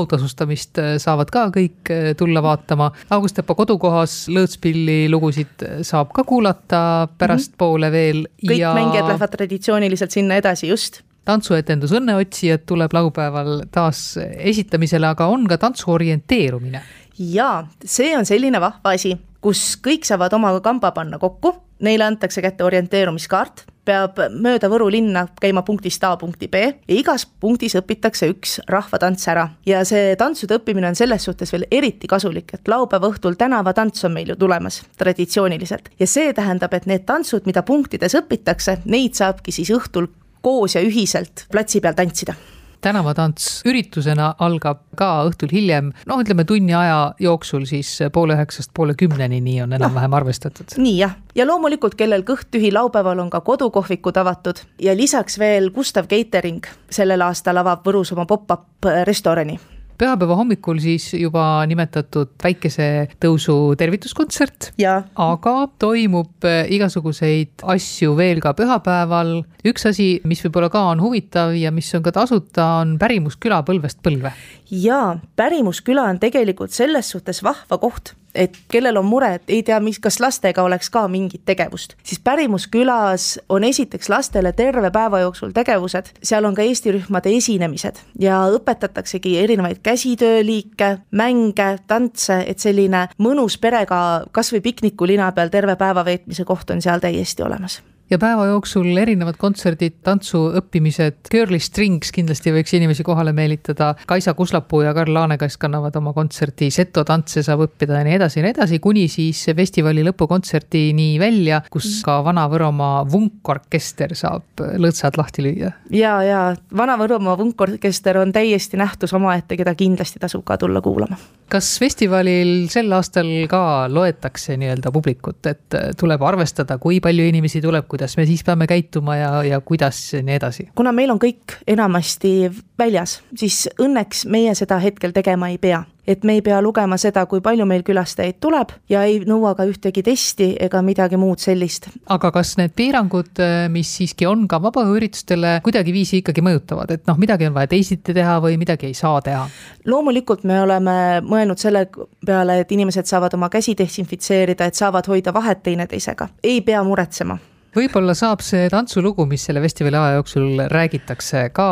C: autasustamist saavad ka kõik tulla vaatama. August Tepa kodukohas lõõtspilli lugusid saab ka kuulata pärastpoole veel.
I: kõik ja... mängijad lähevad traditsiooniliselt sinna edasi, just
C: tantsuetendus Õnneotsijad tuleb laupäeval taas esitamisele, aga on ka tantsu orienteerumine.
I: jaa, see on selline vahva asi, kus kõik saavad oma kamba panna kokku, neile antakse kätte orienteerumiskaart, peab mööda Võru linna käima punktist A punkti B ja igas punktis õpitakse üks rahvatants ära. ja see tantsude õppimine on selles suhtes veel eriti kasulik, et laupäeva õhtul tänavatants on meil ju tulemas traditsiooniliselt ja see tähendab, et need tantsud, mida punktides õpitakse, neid saabki siis õhtul koos ja ühiselt platsi peal tantsida.
C: tänavatants üritusena algab ka õhtul hiljem, noh, ütleme tunni aja jooksul siis poole üheksast poole kümneni, nii on enam-vähem arvestatud.
I: nii jah, ja loomulikult, kellel kõht tühi, laupäeval on ka kodukohvikud avatud. Ja lisaks veel Gustav Catering sellel aastal avab Võrus oma pop-up restorani
C: pühapäeva hommikul siis juba nimetatud päikesetõusu tervituskontsert. aga toimub äh, igasuguseid asju veel ka pühapäeval. üks asi, mis võib-olla ka on huvitav ja mis on ka tasuta, on pärimusküla põlvest põlve.
I: jaa, pärimusküla on tegelikult selles suhtes vahva koht, et kellel on mure, et ei tea, mis, kas lastega oleks ka mingit tegevust, siis Pärimuskülas on esiteks lastele terve päeva jooksul tegevused, seal on ka Eesti rühmade esinemised ja õpetataksegi erinevaid käsitööliike, mänge, tantse, et selline mõnus perega kas või piknikulina peal terve päeva veetmise koht on seal täiesti olemas
C: ja päeva jooksul erinevad kontserdid, tantsuõppimised, Girly Strings kindlasti võiks inimesi kohale meelitada, Kaisa Kuslapuu ja Karl Laanekass kannavad oma kontserti, seto tantse saab õppida ja nii edasi ja nii edasi, kuni siis festivali lõpukontserdini välja, kus ka Vana-Võromaa vunkorkester saab lõõtsad lahti lüüa.
I: ja, ja Vana-Võromaa vunkorkester on täiesti nähtus omaette, keda kindlasti tasub ka tulla kuulama.
C: kas festivalil sel aastal ka loetakse nii-öelda publikut, et tuleb arvestada, kui palju inimesi tuleb, kuidas kuidas me siis peame käituma ja, ja kuidas nii edasi?
I: kuna meil on kõik enamasti väljas, siis õnneks meie seda hetkel tegema ei pea et me ei pea lugema seda, kui palju meil külastajaid tuleb ja ei nõua ka ühtegi testi ega midagi muud sellist.
C: aga kas need piirangud, mis siiski on ka vabaõhuüritustele, kuidagiviisi ikkagi mõjutavad, et noh, midagi on vaja teisiti teha või midagi ei saa teha?
I: loomulikult me oleme mõelnud selle peale, et inimesed saavad oma käsi desinfitseerida, et saavad hoida vahet teineteisega, ei pea muretsema
C: võib-olla saab see tantsulugu, mis selle festivali aja jooksul räägitakse, ka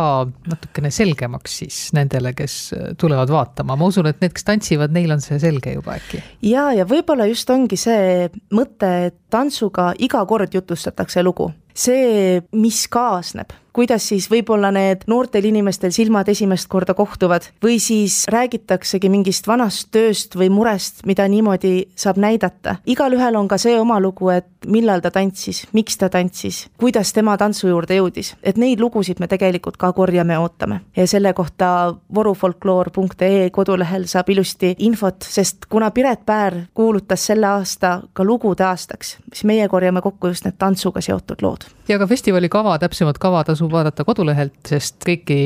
C: natukene selgemaks siis nendele, kes tulevad vaatama, ma usun, et need, kes tantsivad, neil on see selge juba äkki.
I: ja, ja võib-olla just ongi see mõte, et tantsuga iga kord jutustatakse lugu see, mis kaasneb, kuidas siis võib-olla need noortel inimestel silmad esimest korda kohtuvad või siis räägitaksegi mingist vanast tööst või murest, mida niimoodi saab näidata. igalühel on ka see oma lugu, et millal ta tantsis, miks ta tantsis, kuidas tema tantsu juurde jõudis, et neid lugusid me tegelikult ka korjame ja ootame. ja selle kohta vorufolkloor.ee kodulehel saab ilusti infot, sest kuna Piret Päär kuulutas selle aasta ka lugude aastaks, siis meie korjame kokku just need tantsuga seotud lood
C: ja ka festivali kava, täpsemat kava tasub vaadata kodulehelt, sest kõiki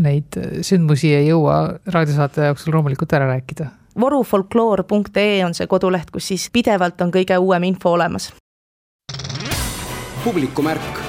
C: neid sündmusi ei jõua raadiosaate jooksul loomulikult ära rääkida.
I: vorufolkloor.ee on see koduleht, kus siis pidevalt on kõige uuem info olemas.
A: publikumärk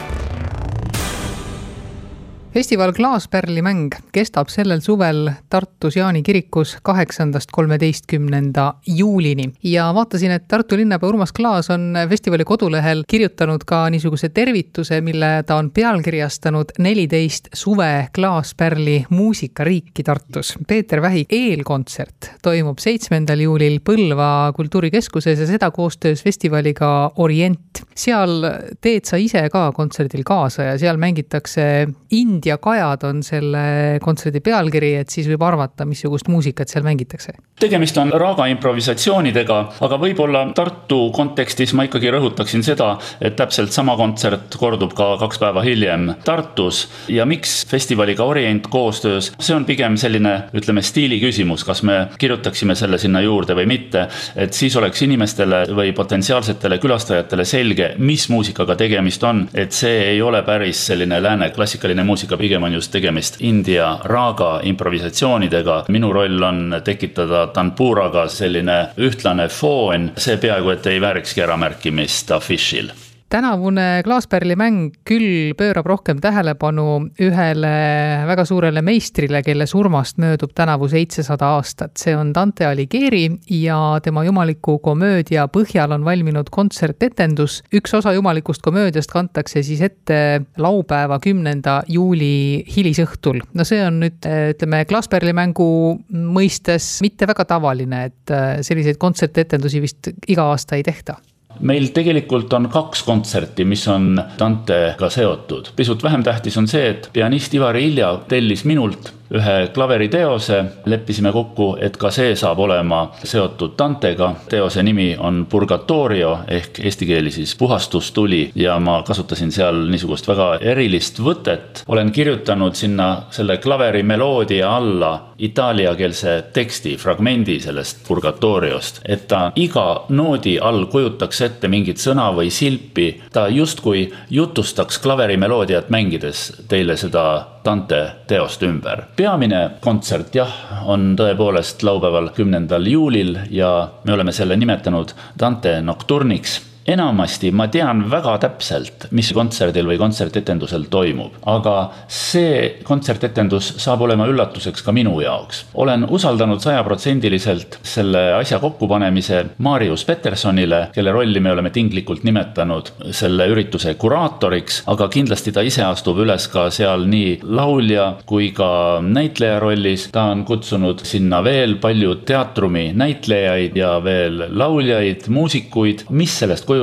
C: festival Klaaspärlimäng kestab sellel suvel Tartus Jaani kirikus kaheksandast kolmeteistkümnenda juulini ja vaatasin, et Tartu linnapea Urmas Klaas on festivali kodulehel kirjutanud ka niisuguse tervituse, mille ta on pealkirjastanud neliteist suve Klaaspärli muusikariiki Tartus. Peeter Vähi eelkontsert toimub seitsmendal juulil Põlva kultuurikeskuses ja seda koostöös festivaliga Orient. seal teed sa ise ka kontserdil kaasa ja seal mängitakse India India kajad on selle kontserdi pealkiri, et siis võib arvata, missugust muusikat seal mängitakse.
K: tegemist on raaga improvisatsioonidega, aga võib-olla Tartu kontekstis ma ikkagi rõhutaksin seda, et täpselt sama kontsert kordub ka kaks päeva hiljem Tartus. Ja miks festivaliga Orient koostöös, see on pigem selline, ütleme, stiili küsimus, kas me kirjutaksime selle sinna juurde või mitte, et siis oleks inimestele või potentsiaalsetele külastajatele selge, mis muusikaga tegemist on, et see ei ole päris selline lääne klassikaline muusika, muusika, pigem on just tegemist India raaga improvisatsioonidega. minu roll on tekitada tanpuraga selline ühtlane foon, see peaaegu et ei väärikski äramärkimist afišil
C: tänavune Klaaspärli mäng küll pöörab rohkem tähelepanu ühele väga suurele meistrile, kelle surmast möödub tänavu seitsesada aastat. see on Dante Alighieri ja tema jumaliku komöödia põhjal on valminud kontsertetendus. üks osa jumalikust komöödiast kantakse siis ette laupäeva, kümnenda juuli hilisõhtul. no see on nüüd ütleme, Klaaspärli mängu mõistes mitte väga tavaline, et selliseid kontsertetendusi vist iga aasta ei tehta
K: meil tegelikult on kaks kontserti, mis on Dantega seotud. pisut vähem tähtis on see, et pianist Ivari Ilja tellis minult ühe klaveriteose, leppisime kokku, et ka see saab olema seotud Dantega. teose nimi on Purgatorio ehk eesti keeli siis puhastustuli ja ma kasutasin seal niisugust väga erilist võtet. olen kirjutanud sinna selle klaveri meloodia alla itaaliakeelse teksti, fragmendi sellest Purgatoriost, et ta iga noodi all kujutaks ette mingit sõna või silpi. ta justkui jutustaks klaveri meloodiat mängides teile seda Dante teost ümber. Peamine kontsert jah, on tõepoolest laupäeval, kümnendal juulil ja me oleme selle nimetanud Dante Nocturniks enamasti ma tean väga täpselt, mis kontserdil või kontsertetendusel toimub, aga see kontsertetendus saab olema üllatuseks ka minu jaoks. olen usaldanud sajaprotsendiliselt selle asja kokkupanemise Marius Petersonile, kelle rolli me oleme tinglikult nimetanud selle ürituse kuraatoriks, aga kindlasti ta ise astub üles ka seal nii laulja kui ka näitleja rollis. ta on kutsunud sinna veel palju teatrumi näitlejaid ja veel lauljaid, muusikuid, mis sellest kujuneb,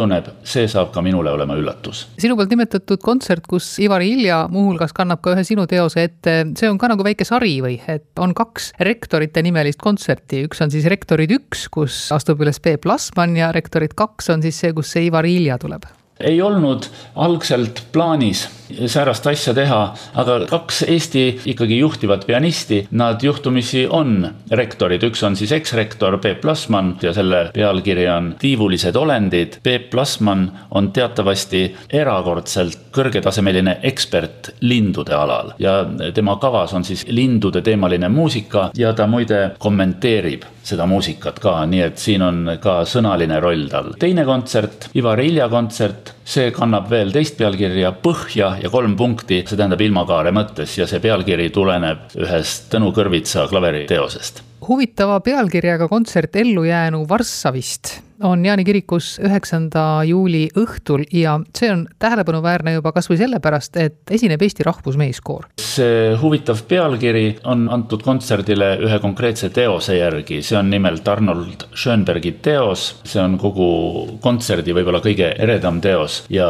K: see saab ka minule olema üllatus.
C: sinu poolt nimetatud kontsert, kus Ivari Ilja muuhulgas kannab ka ühe sinu teose ette, see on ka nagu väike sari või, et on kaks rektorite nimelist kontserti, üks on siis Rektorid üks, kus astub üles Peep Lasman ja Rektorid kaks on siis see, kus see Ivari Ilja tuleb
K: ei olnud algselt plaanis säärast asja teha, aga kaks Eesti ikkagi juhtivat pianisti, nad juhtumisi on rektorid, üks on siis eksrektor Peep Plasman ja selle pealkiri on Tiivulised olendid. Peep Plasman on teatavasti erakordselt kõrgetasemeline ekspert lindude alal ja tema kavas on siis lindude teemaline muusika ja ta muide kommenteerib seda muusikat ka, nii et siin on ka sõnaline roll tal. teine kontsert, Ivar Ilja kontsert, see kannab veel teist pealkirja Põhja ja kolm punkti, see tähendab ilmakaare mõttes ja see pealkiri tuleneb ühest Tõnu Kõrvitsa klaveriteosest.
C: huvitava pealkirjaga kontsert Ellujäänu Varssavist on Jaani kirikus üheksanda juuli õhtul ja see on tähelepanuväärne juba kasvõi sellepärast, et esineb Eesti Rahvusmeeskoor.
K: see huvitav pealkiri on antud kontserdile ühe konkreetse teose järgi, see on nimelt Arnold Schönbergi teos, see on kogu kontserdi võib-olla kõige eredam teos ja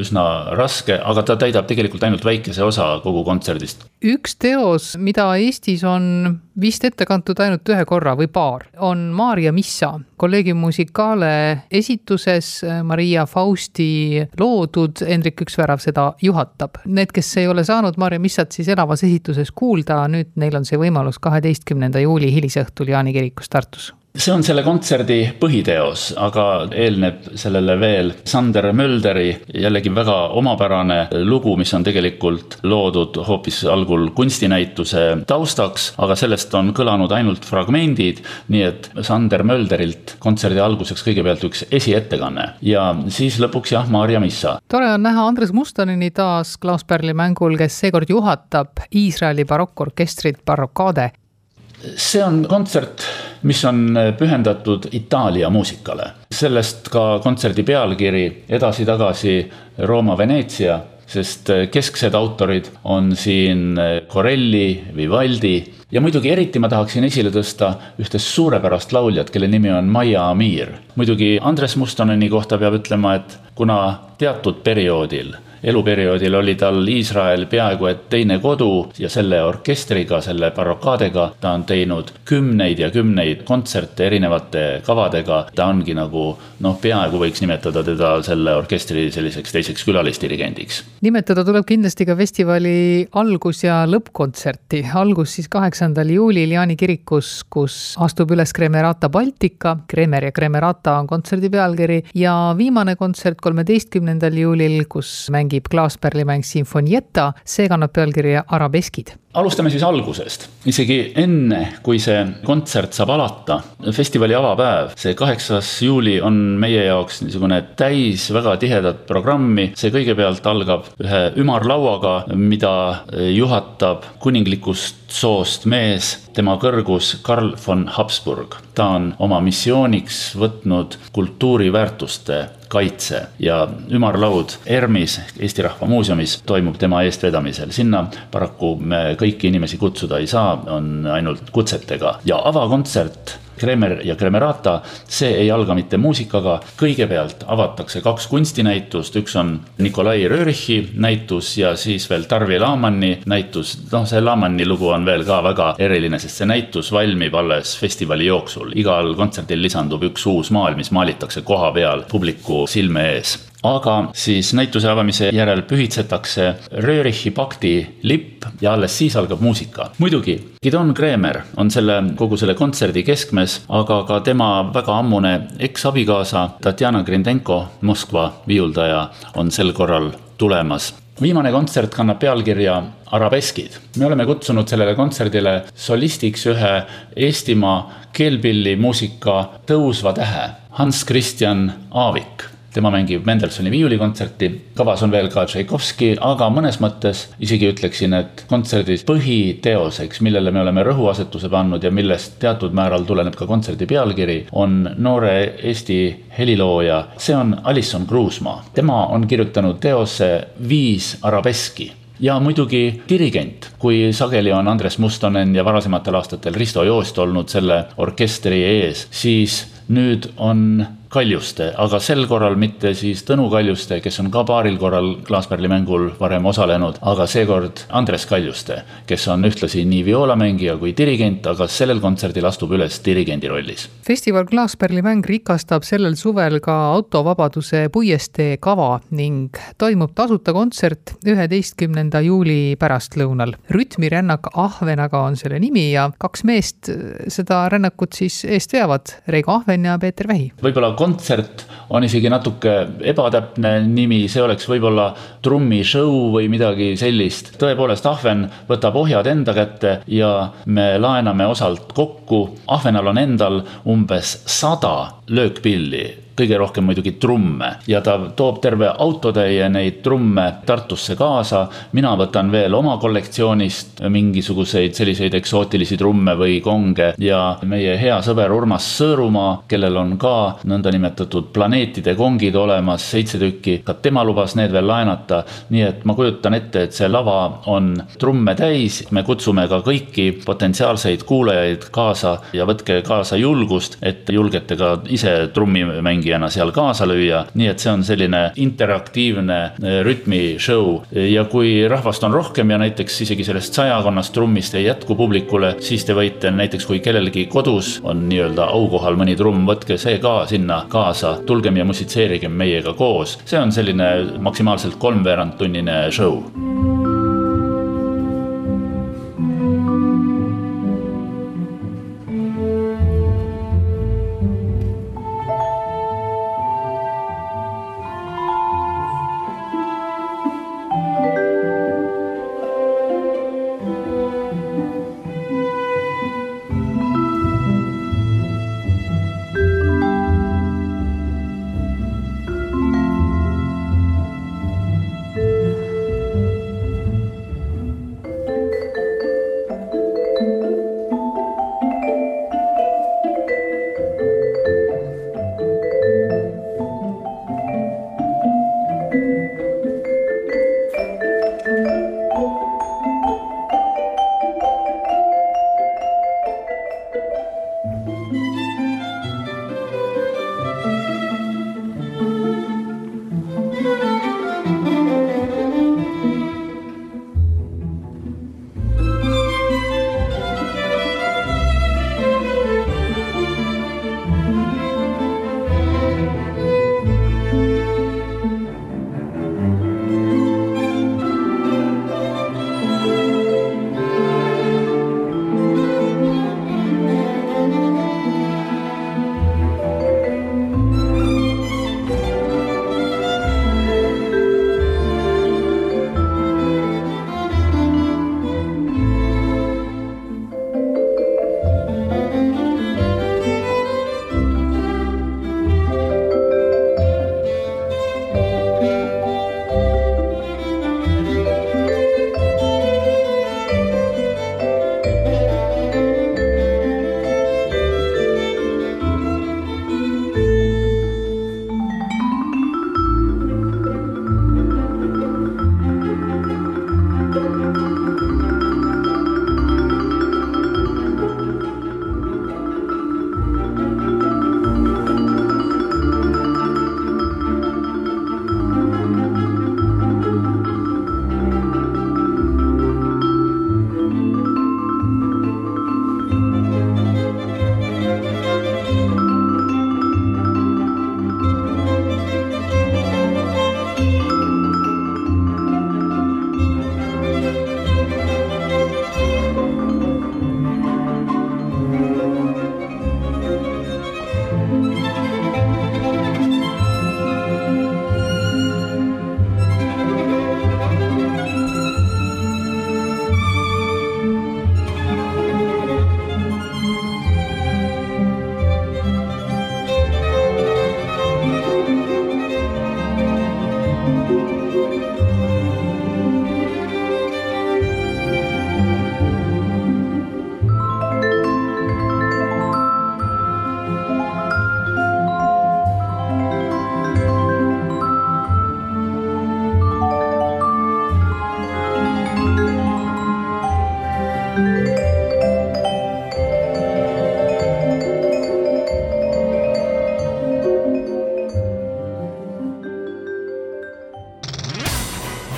K: üsna raske, aga ta täidab tegelikult ainult väikese osa kogu kontserdist.
C: üks teos, mida Eestis on vist ette kantud ainult ühe korra või paar, on Maarja Missa, kolleegium Musika Scale esituses äh, Maria Fausti loodud, Hendrik Üksvärav seda juhatab. Need, kes ei ole saanud Maarja Missat siis elavas esituses kuulda, nüüd neil on see võimalus kaheteistkümnenda juuli hilisõhtul Jaani kirikus Tartus
K: see on selle kontserdi põhiteos, aga eelneb sellele veel Sander Mölderi jällegi väga omapärane lugu, mis on tegelikult loodud hoopis algul kunstinäituse taustaks, aga sellest on kõlanud ainult fragmendid, nii et Sander Mölderilt kontserdi alguseks kõigepealt üks esiettekanne. Ja siis lõpuks jah, Maarja Missa.
C: tore on näha Andres Mustonini taas klaaspärli mängul, kes seekord juhatab Iisraeli barokkorkestrit Barrocade
K: see on kontsert, mis on pühendatud Itaalia muusikale. sellest ka kontserdi pealkiri Edasi-tagasi Rooma-Veneetsia, sest kesksed autorid on siin Corelli, Vivaldi ja muidugi eriti ma tahaksin esile tõsta ühte suurepärast lauljat, kelle nimi on Maia Amir. muidugi Andres Mustoneni kohta peab ütlema, et kuna teatud perioodil eluperioodil oli tal Iisrael peaaegu et teine kodu ja selle orkestriga, selle barrokaadega ta on teinud kümneid ja kümneid kontserte erinevate kavadega. ta ongi nagu noh, peaaegu võiks nimetada teda selle orkestri selliseks teiseks külalisdirigendiks.
C: nimetada tuleb kindlasti ka festivali algus- ja lõppkontserti. algus siis kaheksandal juulil Jaani kirikus, kus astub üles Kremerata Baltica, Kremer ja Kremerata on kontserdi pealkiri ja viimane kontsert kolmeteistkümnendal juulil, kus mängib mängib klaaspärlimäng Sinfonietta, see kannab pealkirja Arabeskid
K: alustame siis algusest, isegi enne, kui see kontsert saab alata, festivali avapäev, see kaheksas juuli on meie jaoks niisugune täis väga tihedat programmi, see kõigepealt algab ühe ümarlauaga, mida juhatab kuninglikust soost mees, tema kõrgus Karl von Habsburg. ta on oma missiooniks võtnud kultuuriväärtuste kaitse ja ümarlaud ERM-is, Eesti Rahva Muuseumis toimub tema eestvedamisel, sinna paraku me kõiki inimesi kutsuda ei saa, on ainult kutsetega. Ja avakontsert Kremer ja Kremerata, see ei alga mitte muusikaga, kõigepealt avatakse kaks kunstinäitust, üks on Nikolai Röörichi näitus ja siis veel Tarvi Laamanni näitus. noh, see Laamanni lugu on veel ka väga eriline, sest see näitus valmib alles festivali jooksul, igal kontserdil lisandub üks uus maal, mis maalitakse koha peal publiku silme ees aga siis näituse avamise järel pühitsetakse Röörichi pakti lipp ja alles siis algab muusika. muidugi, Gidon Kreemer on selle, kogu selle kontserdi keskmes, aga ka tema väga ammune eksabikaasa Tatjana Grindenko, Moskva viiuldaja, on sel korral tulemas viimane kontsert kannab pealkirja Arabeskid. me oleme kutsunud sellele kontserdile solistiks ühe Eestimaa keelpillimuusika tõusva tähe, Hans Christian Aavik tema mängib Mendelssohni viiulikontserti, kavas on veel ka Tšaikovski, aga mõnes mõttes isegi ütleksin, et kontserdis põhiteoseks, millele me oleme rõhuasetuse pannud ja millest teatud määral tuleneb ka kontserdi pealkiri, on noore Eesti helilooja, see on Alison Kruusmaa. tema on kirjutanud teose Viis arabeski ja muidugi dirigent, kui sageli on Andres Mustonen ja varasematel aastatel Risto Joost olnud selle orkestri ees, siis nüüd on Kaljuste, aga sel korral mitte siis Tõnu Kaljuste, kes on ka paaril korral Klaaspärli mängul varem osalenud, aga seekord Andres Kaljuste, kes on ühtlasi nii violamängija kui dirigent, aga sellel kontserdil astub üles dirigendi rollis.
C: festival Klaaspärli mäng rikastab sellel suvel ka autovabaduse puiestee kava ning toimub tasuta kontsert üheteistkümnenda juuli pärastlõunal. rütmirännak Ahvenaga on selle nimi ja kaks meest seda rännakut siis eest veavad, Reigo Ahven ja Peeter Vähi.
K: võib-olla kontsert on isegi natuke ebatäpne nimi, see oleks võib-olla trummishow või midagi sellist. tõepoolest, Ahven võtab ohjad enda kätte ja me laename osalt kokku. Ahvenal on endal umbes sada löökpilli kõige rohkem muidugi trumme ja ta toob terve autotäie neid trumme Tartusse kaasa. mina võtan veel oma kollektsioonist mingisuguseid selliseid eksootilisi trumme või konge ja meie hea sõber Urmas Sõõrumaa, kellel on ka nõndanimetatud planeetide kongid olemas, seitse tükki, ka tema lubas need veel laenata. nii et ma kujutan ette, et see lava on trumme täis, me kutsume ka kõiki potentsiaalseid kuulajaid kaasa ja võtke kaasa julgust, et julgete ka ise trummimängida mängijana seal kaasa lüüa, nii et see on selline interaktiivne eh, rütmishow. ja kui rahvast on rohkem ja näiteks isegi sellest sajakonnast trummist ei jätku publikule, siis te võite näiteks, kui kellelgi kodus on nii-öelda aukohal mõni trumm, võtke see ka sinna kaasa, tulgem ja musitseerigem meiega koos. see on selline maksimaalselt kolmveerandtunnine show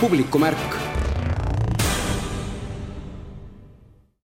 G: publikumärk